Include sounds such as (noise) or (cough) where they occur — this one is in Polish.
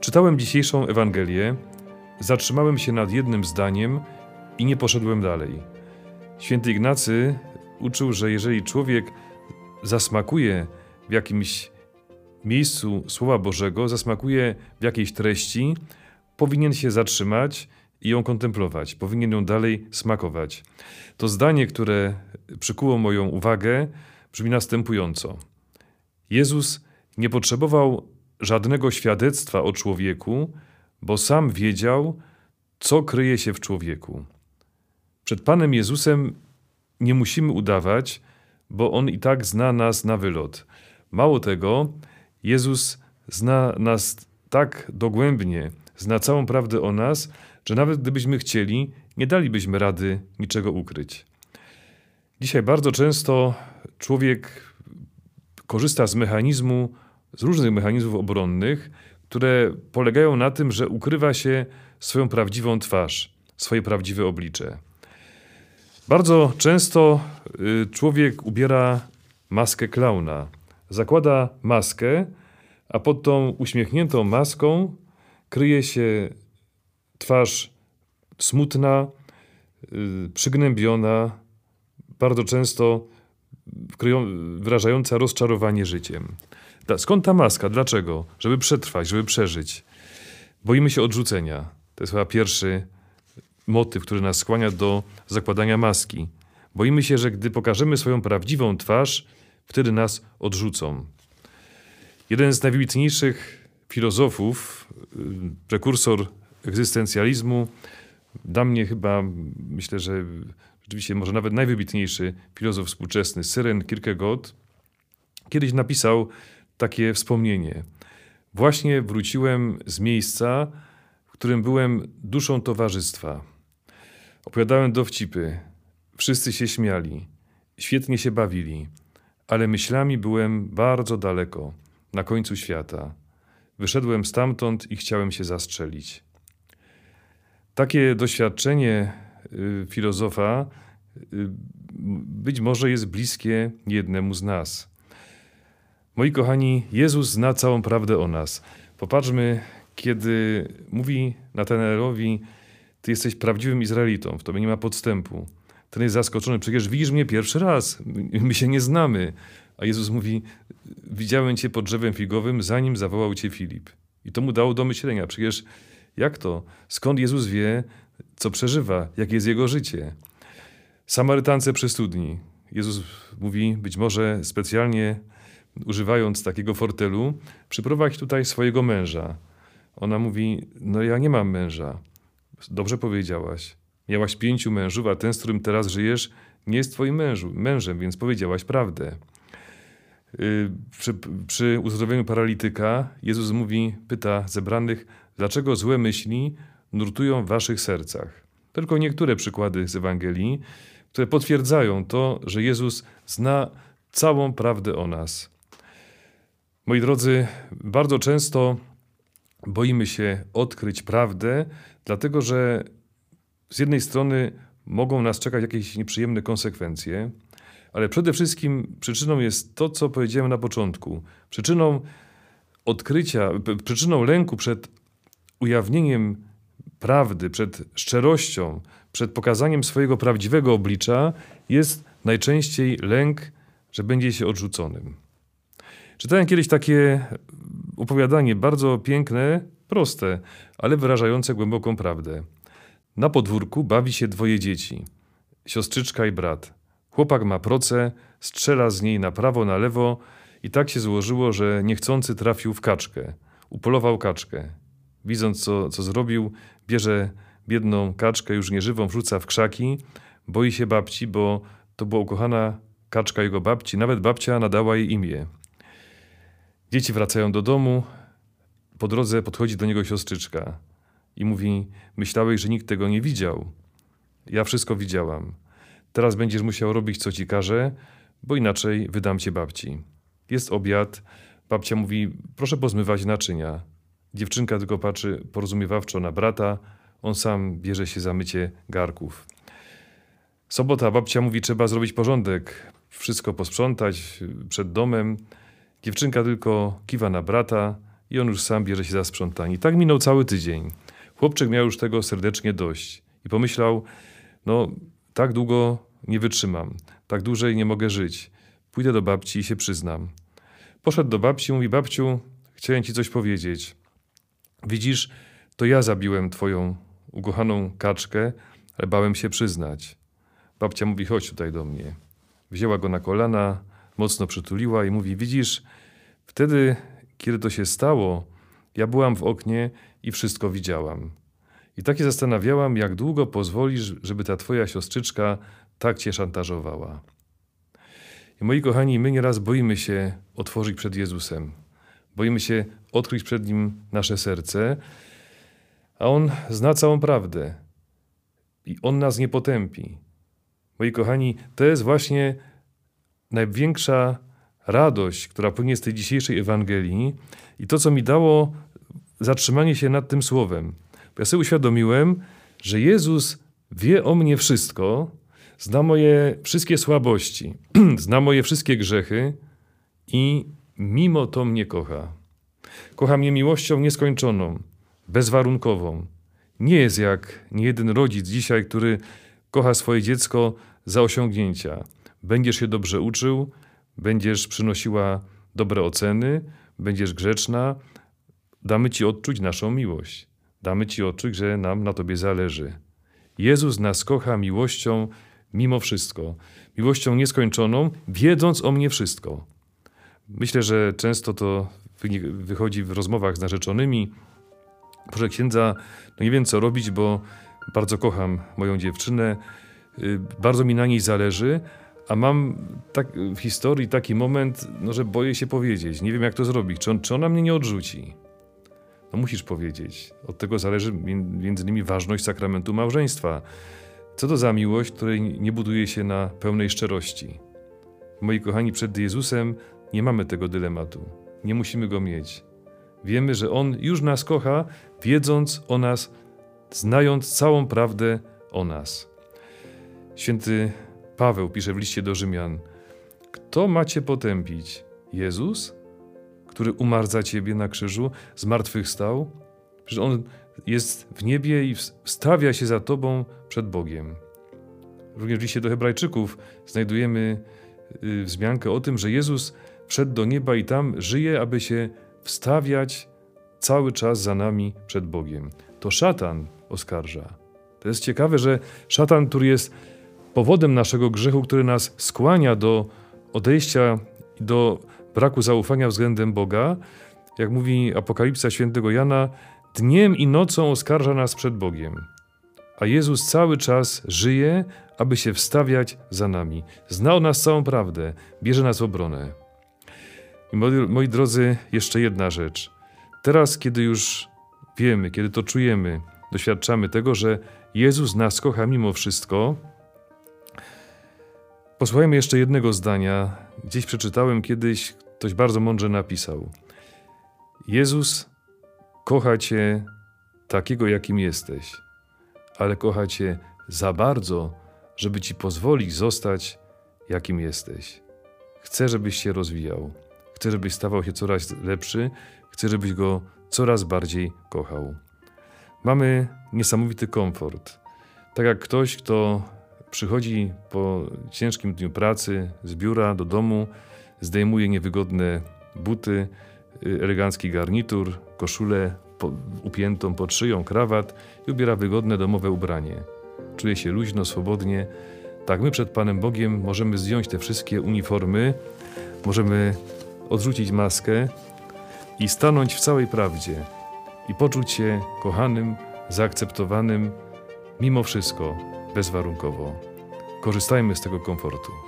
Czytałem dzisiejszą Ewangelię, zatrzymałem się nad jednym zdaniem i nie poszedłem dalej. Święty Ignacy uczył, że jeżeli człowiek zasmakuje w jakimś miejscu Słowa Bożego, zasmakuje w jakiejś treści, powinien się zatrzymać i ją kontemplować, powinien ją dalej smakować. To zdanie, które przykuło moją uwagę, brzmi następująco. Jezus nie potrzebował żadnego świadectwa o człowieku, bo sam wiedział, co kryje się w człowieku. Przed Panem Jezusem nie musimy udawać, bo On i tak zna nas na wylot. Mało tego, Jezus zna nas tak dogłębnie, zna całą prawdę o nas, że nawet gdybyśmy chcieli, nie dalibyśmy rady niczego ukryć. Dzisiaj bardzo często człowiek korzysta z mechanizmu, z różnych mechanizmów obronnych, które polegają na tym, że ukrywa się swoją prawdziwą twarz, swoje prawdziwe oblicze. Bardzo często y, człowiek ubiera maskę klauna. Zakłada maskę, a pod tą uśmiechniętą maską kryje się twarz smutna, y, przygnębiona, bardzo często wyrażająca rozczarowanie życiem. Skąd ta maska? Dlaczego? Żeby przetrwać, żeby przeżyć. Boimy się odrzucenia. To jest chyba pierwszy motyw, który nas skłania do zakładania maski. Boimy się, że gdy pokażemy swoją prawdziwą twarz, wtedy nas odrzucą. Jeden z najwybitniejszych filozofów, y, prekursor egzystencjalizmu, dla mnie chyba, myślę, że rzeczywiście może nawet najwybitniejszy filozof współczesny, Syren Kierkegaard, kiedyś napisał takie wspomnienie. Właśnie wróciłem z miejsca, w którym byłem duszą towarzystwa. Opowiadałem dowcipy. Wszyscy się śmiali. Świetnie się bawili. Ale myślami byłem bardzo daleko, na końcu świata. Wyszedłem stamtąd i chciałem się zastrzelić. Takie doświadczenie y, filozofa y, być może jest bliskie jednemu z nas. Moi kochani, Jezus zna całą prawdę o nas. Popatrzmy, kiedy mówi Natanaelowi, ty jesteś prawdziwym Izraelitą, w tobie nie ma podstępu. Ten jest zaskoczony, przecież widzisz mnie pierwszy raz, my się nie znamy. A Jezus mówi, widziałem cię pod drzewem figowym, zanim zawołał cię Filip. I to mu dało do myślenia, przecież jak to? Skąd Jezus wie, co przeżywa, jakie jest jego życie? Samarytance przy studni. Jezus mówi, być może specjalnie używając takiego fortelu, przyprowadź tutaj swojego męża. Ona mówi, no ja nie mam męża. Dobrze powiedziałaś. Miałaś pięciu mężów, a ten, z którym teraz żyjesz, nie jest twoim mężu, mężem, więc powiedziałaś prawdę. Przy, przy uzdrowieniu paralityka Jezus mówi, pyta zebranych, dlaczego złe myśli nurtują w waszych sercach. Tylko niektóre przykłady z Ewangelii, które potwierdzają to, że Jezus zna całą prawdę o nas. Moi drodzy, bardzo często boimy się odkryć prawdę, dlatego że z jednej strony mogą nas czekać jakieś nieprzyjemne konsekwencje, ale przede wszystkim przyczyną jest to, co powiedziałem na początku. Przyczyną odkrycia, przyczyną lęku przed ujawnieniem prawdy, przed szczerością, przed pokazaniem swojego prawdziwego oblicza jest najczęściej lęk, że będzie się odrzuconym. Czytałem kiedyś takie opowiadanie, bardzo piękne, proste, ale wyrażające głęboką prawdę. Na podwórku bawi się dwoje dzieci, siostrzyczka i brat. Chłopak ma proce, strzela z niej na prawo, na lewo i tak się złożyło, że niechcący trafił w kaczkę. Upolował kaczkę. Widząc, co, co zrobił, bierze biedną kaczkę, już nieżywą, wrzuca w krzaki. Boi się babci, bo to była ukochana kaczka jego babci. Nawet babcia nadała jej imię. Dzieci wracają do domu. Po drodze podchodzi do niego siostrzyczka i mówi: Myślałeś, że nikt tego nie widział. Ja wszystko widziałam. Teraz będziesz musiał robić, co ci każę, bo inaczej wydam cię babci. Jest obiad. Babcia mówi: Proszę pozmywać naczynia. Dziewczynka tylko patrzy porozumiewawczo na brata. On sam bierze się za mycie garków. Sobota babcia mówi: Trzeba zrobić porządek, wszystko posprzątać przed domem. Dziewczynka tylko kiwa na brata i on już sam bierze się za sprzątanie. Tak minął cały tydzień. Chłopczyk miał już tego serdecznie dość i pomyślał, no tak długo nie wytrzymam, tak dłużej nie mogę żyć. Pójdę do babci i się przyznam. Poszedł do babci i mówi, babciu, chciałem ci coś powiedzieć. Widzisz, to ja zabiłem twoją ukochaną kaczkę, ale bałem się przyznać. Babcia mówi, chodź tutaj do mnie. Wzięła go na kolana, mocno przytuliła i mówi, widzisz, wtedy, kiedy to się stało, ja byłam w oknie i wszystko widziałam. I tak się zastanawiałam, jak długo pozwolisz, żeby ta twoja siostrzyczka tak cię szantażowała. I moi kochani, my nieraz boimy się otworzyć przed Jezusem. Boimy się odkryć przed Nim nasze serce, a On zna całą prawdę. I On nas nie potępi. Moi kochani, to jest właśnie największa radość, która płynie z tej dzisiejszej Ewangelii i to, co mi dało zatrzymanie się nad tym słowem. Ja sobie uświadomiłem, że Jezus wie o mnie wszystko, zna moje wszystkie słabości, (clears throat) zna moje wszystkie grzechy i mimo to mnie kocha. Kocha mnie miłością nieskończoną, bezwarunkową. Nie jest jak niejeden rodzic dzisiaj, który kocha swoje dziecko za osiągnięcia. Będziesz się dobrze uczył, będziesz przynosiła dobre oceny, będziesz grzeczna, damy Ci odczuć naszą miłość. Damy Ci odczuć, że nam na Tobie zależy. Jezus nas kocha miłością mimo wszystko, miłością nieskończoną, wiedząc o mnie wszystko. Myślę, że często to wychodzi w rozmowach z narzeczonymi. Proszę księdza, no nie wiem co robić, bo bardzo kocham moją dziewczynę, y, bardzo mi na niej zależy, a mam tak, w historii taki moment, no, że boję się powiedzieć. Nie wiem, jak to zrobić. Czy, on, czy ona mnie nie odrzuci? No musisz powiedzieć. Od tego zależy między innymi ważność sakramentu małżeństwa. Co to za miłość, której nie buduje się na pełnej szczerości? Moi kochani, przed Jezusem nie mamy tego dylematu. Nie musimy go mieć. Wiemy, że On już nas kocha, wiedząc o nas, znając całą prawdę o nas. Święty Paweł pisze w liście do Rzymian: Kto macie potępić? Jezus, który umarł za ciebie na krzyżu, zmartwychwstał? Że on jest w niebie i wstawia się za tobą przed Bogiem. Również w liście do Hebrajczyków znajdujemy y, wzmiankę o tym, że Jezus wszedł do nieba i tam żyje, aby się wstawiać cały czas za nami przed Bogiem. To szatan oskarża. To jest ciekawe, że szatan, który jest powodem naszego grzechu, który nas skłania do odejścia do braku zaufania względem Boga, jak mówi Apokalipsa świętego Jana, dniem i nocą oskarża nas przed Bogiem. A Jezus cały czas żyje, aby się wstawiać za nami. Zna o nas całą prawdę, bierze nas w obronę. I moi, moi drodzy, jeszcze jedna rzecz. Teraz, kiedy już wiemy, kiedy to czujemy, doświadczamy tego, że Jezus nas kocha mimo wszystko, Posłuchajmy jeszcze jednego zdania. Gdzieś przeczytałem kiedyś, ktoś bardzo mądrze napisał. Jezus kocha Cię takiego, jakim jesteś, ale kocha Cię za bardzo, żeby Ci pozwolić zostać, jakim jesteś. Chce, żebyś się rozwijał. Chce, żebyś stawał się coraz lepszy. Chce, żebyś Go coraz bardziej kochał. Mamy niesamowity komfort. Tak jak ktoś, kto Przychodzi po ciężkim dniu pracy z biura do domu, zdejmuje niewygodne buty, y, elegancki garnitur, koszulę po, upiętą pod szyją, krawat i ubiera wygodne domowe ubranie. Czuje się luźno, swobodnie. Tak, my przed Panem Bogiem możemy zdjąć te wszystkie uniformy, możemy odrzucić maskę i stanąć w całej prawdzie i poczuć się kochanym, zaakceptowanym, mimo wszystko bezwarunkowo. Korzystajmy z tego komfortu.